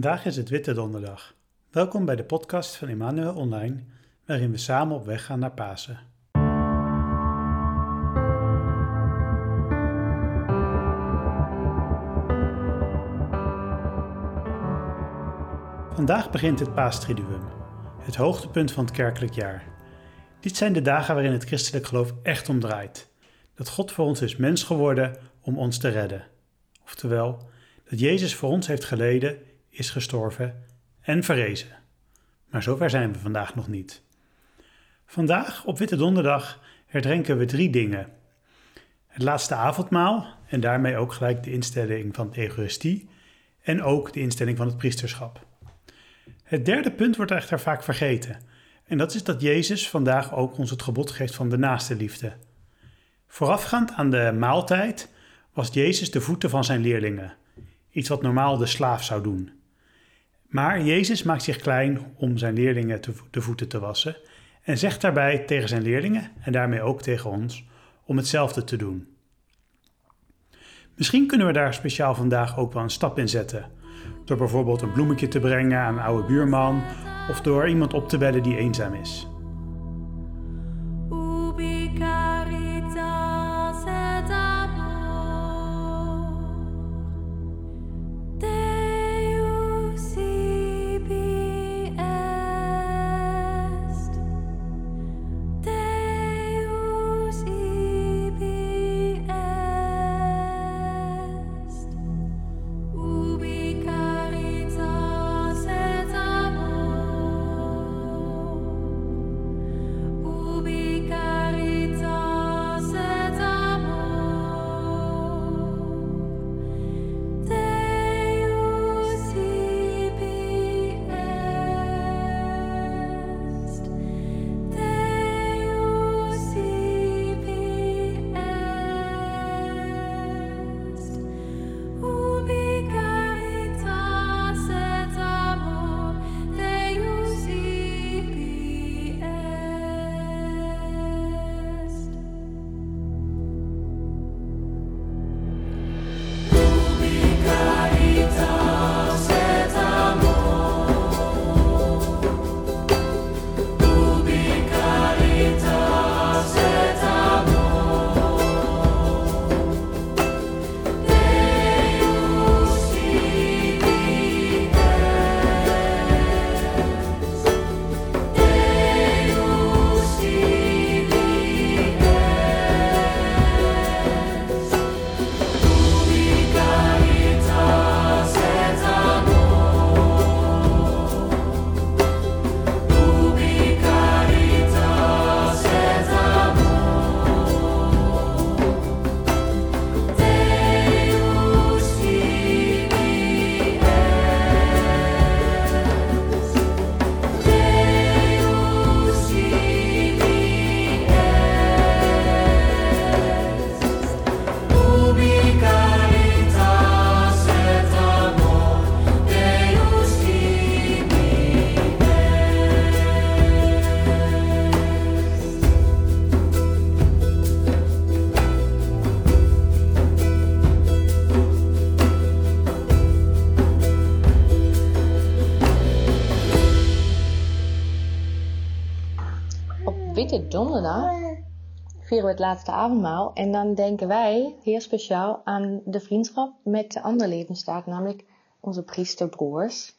Vandaag is het Witte Donderdag. Welkom bij de podcast van Emmanuel Online, waarin we samen op weg gaan naar Pasen. Vandaag begint het Paastriduum, het hoogtepunt van het kerkelijk jaar. Dit zijn de dagen waarin het christelijk geloof echt omdraait. Dat God voor ons is mens geworden om ons te redden. Oftewel, dat Jezus voor ons heeft geleden, is gestorven en verrezen. Maar zover zijn we vandaag nog niet. Vandaag, op Witte Donderdag, herdenken we drie dingen. Het laatste avondmaal en daarmee ook gelijk de instelling van de Eucharistie en ook de instelling van het priesterschap. Het derde punt wordt echter vaak vergeten en dat is dat Jezus vandaag ook ons het gebod geeft van de naaste liefde. Voorafgaand aan de maaltijd was Jezus de voeten van zijn leerlingen, iets wat normaal de slaaf zou doen. Maar Jezus maakt zich klein om zijn leerlingen de voeten te wassen en zegt daarbij tegen zijn leerlingen en daarmee ook tegen ons om hetzelfde te doen. Misschien kunnen we daar speciaal vandaag ook wel een stap in zetten. Door bijvoorbeeld een bloemetje te brengen aan een oude buurman of door iemand op te bellen die eenzaam is. Donderdag vieren we het laatste avondmaal. En dan denken wij heel speciaal aan de vriendschap met de andere levenstaak, namelijk onze priesterbroers.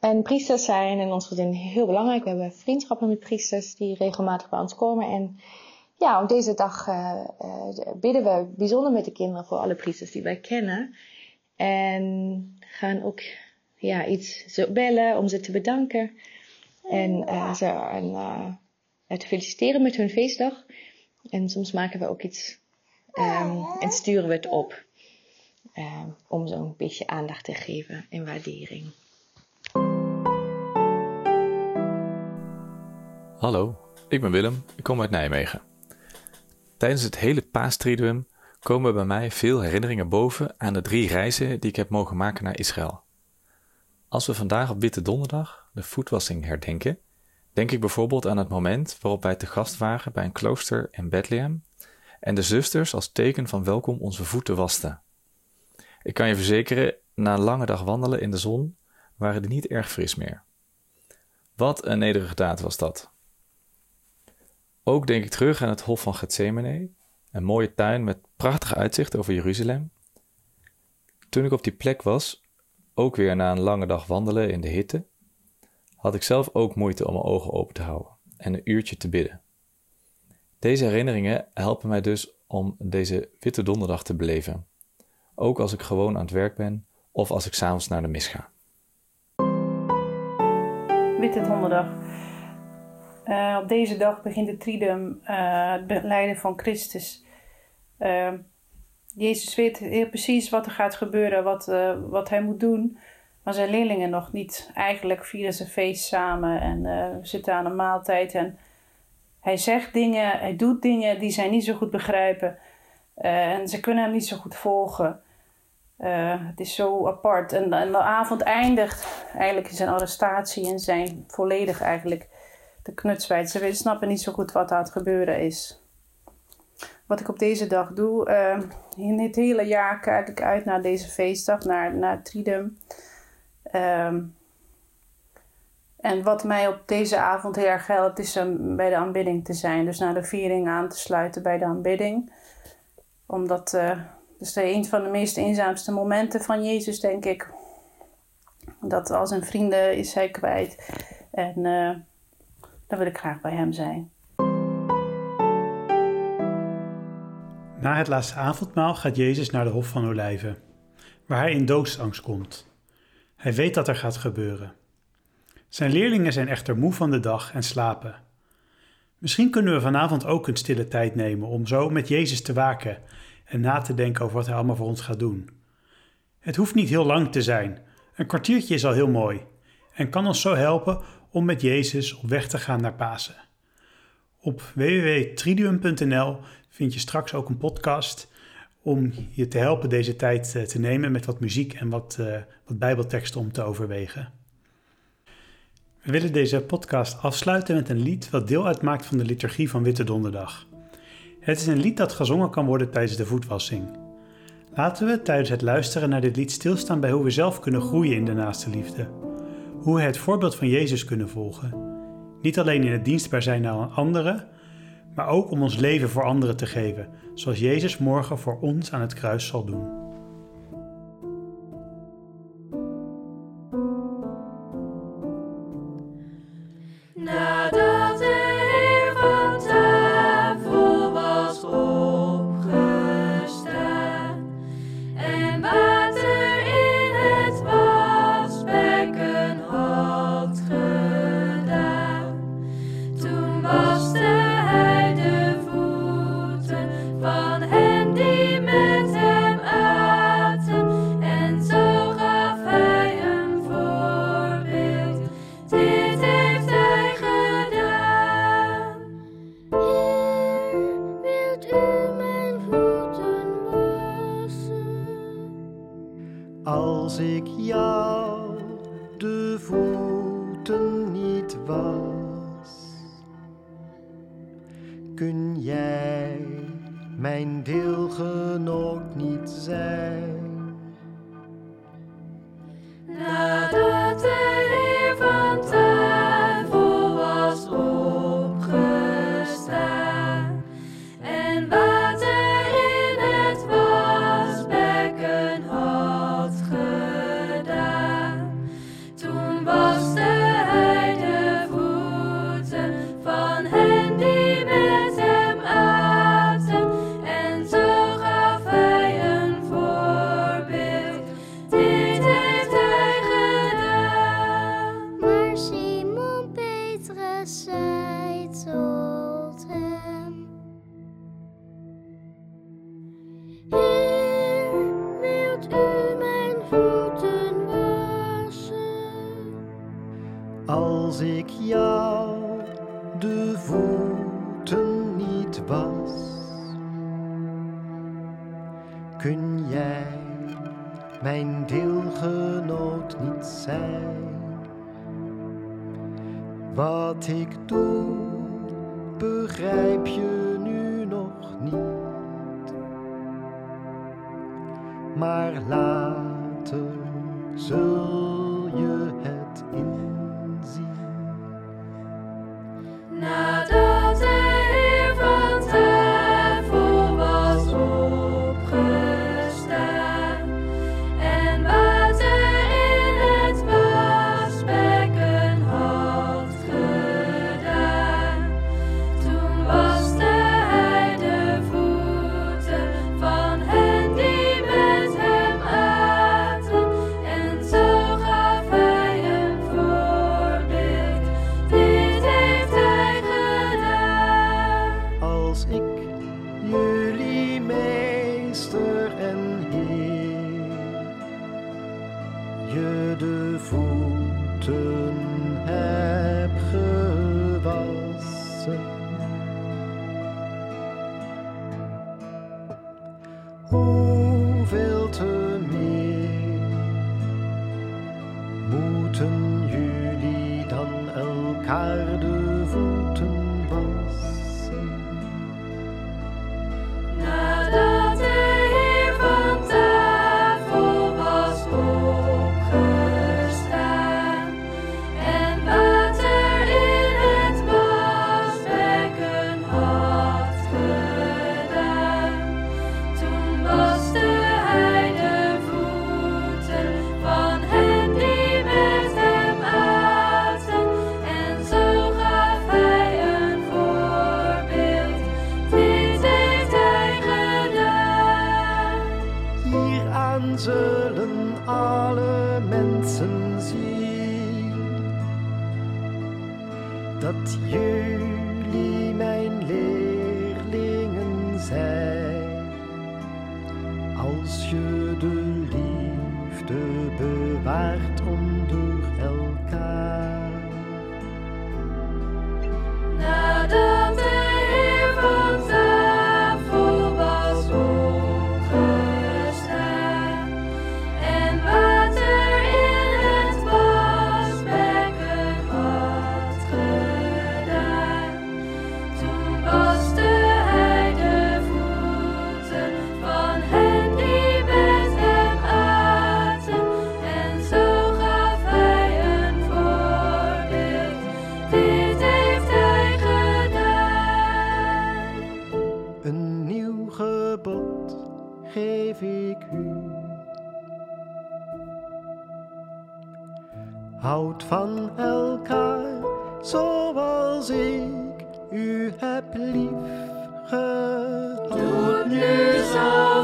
En priesters zijn in ons gezin heel belangrijk. We hebben vriendschappen met priesters die regelmatig bij ons komen. En ja, op deze dag uh, uh, bidden we bijzonder met de kinderen voor alle priesters die wij kennen. En gaan ook ja, iets bellen om ze te bedanken. En uh, een te feliciteren met hun feestdag. En soms maken we ook iets um, en sturen we het op. Um, om zo'n beetje aandacht te geven en waardering. Hallo, ik ben Willem, ik kom uit Nijmegen. Tijdens het hele paastriduum komen bij mij veel herinneringen boven aan de drie reizen die ik heb mogen maken naar Israël. Als we vandaag op Witte Donderdag de voetwassing herdenken, Denk ik bijvoorbeeld aan het moment waarop wij te gast waren bij een klooster in Bethlehem en de zusters als teken van welkom onze voeten wasten. Ik kan je verzekeren, na een lange dag wandelen in de zon, waren die niet erg fris meer. Wat een nederige daad was dat. Ook denk ik terug aan het Hof van Gethsemane, een mooie tuin met prachtig uitzicht over Jeruzalem. Toen ik op die plek was, ook weer na een lange dag wandelen in de hitte, had ik zelf ook moeite om mijn ogen open te houden en een uurtje te bidden. Deze herinneringen helpen mij dus om deze Witte Donderdag te beleven, ook als ik gewoon aan het werk ben of als ik s'avonds naar de mis ga. Witte Donderdag. Uh, op deze dag begint het Triduum, uh, het beleiden van Christus. Uh, Jezus weet heel precies wat er gaat gebeuren, wat, wat hij moet doen. Maar zijn leerlingen nog niet. Eigenlijk vieren ze feest samen en zitten aan een maaltijd. En hij zegt dingen, hij doet dingen die zij niet zo goed begrijpen. en ze kunnen hem niet zo goed volgen. Uh, het is zo apart. En, de avond eindigt eigenlijk in zijn arrestatie en zijn volledig eigenlijk de knutswijd. Ze snappen niet zo goed wat aan het gebeuren is. Wat ik op deze dag doe, in het hele jaar kijk ik uit naar deze feestdag, naar, naar Tridum. Um, en wat mij op deze avond heel erg helpt, is um, bij de aanbidding te zijn. Dus naar de viering aan te sluiten bij de aanbidding. Omdat uh, dus een van de meest eenzaamste momenten van Jezus, denk ik. Dat al zijn vrienden is hij kwijt. En uh, dan wil ik graag bij hem zijn. Na het laatste avondmaal gaat Jezus naar de Hof van Olijven, waar hij in doodsangst komt. Hij weet dat er gaat gebeuren. Zijn leerlingen zijn echter moe van de dag en slapen. Misschien kunnen we vanavond ook een stille tijd nemen om zo met Jezus te waken en na te denken over wat Hij allemaal voor ons gaat doen. Het hoeft niet heel lang te zijn. Een kwartiertje is al heel mooi en kan ons zo helpen om met Jezus op weg te gaan naar Pasen. Op www.triduum.nl vind je straks ook een podcast om je te helpen deze tijd eh, te nemen met wat muziek en wat, uh, wat bijbelteksten om te overwegen. We willen deze podcast afsluiten met een lied wat deel uitmaakt van de liturgie van Witte Donderdag. Het is een lied dat gezongen kan worden tijdens de voetwassing. Laten we tijdens het luisteren naar dit lied stilstaan bij hoe we zelf kunnen groeien in de naaste liefde. Hoe we het voorbeeld van Jezus kunnen volgen. Niet alleen in het dienstbaar zijn naar anderen, maar ook om ons leven voor anderen te geven, zoals Jezus morgen voor ons aan het kruis zal doen. Mijn deelgenoot niet zijn. Als ik jou de voeten niet was, kun jij mijn deelgenoot niet zijn. Wat ik doe, begrijp je nu nog niet. Maar later zul de faute. Als je de liefde bewaart onder elkaar. Houd van elkaar zoals ik u heb lief gehad. Nu zo.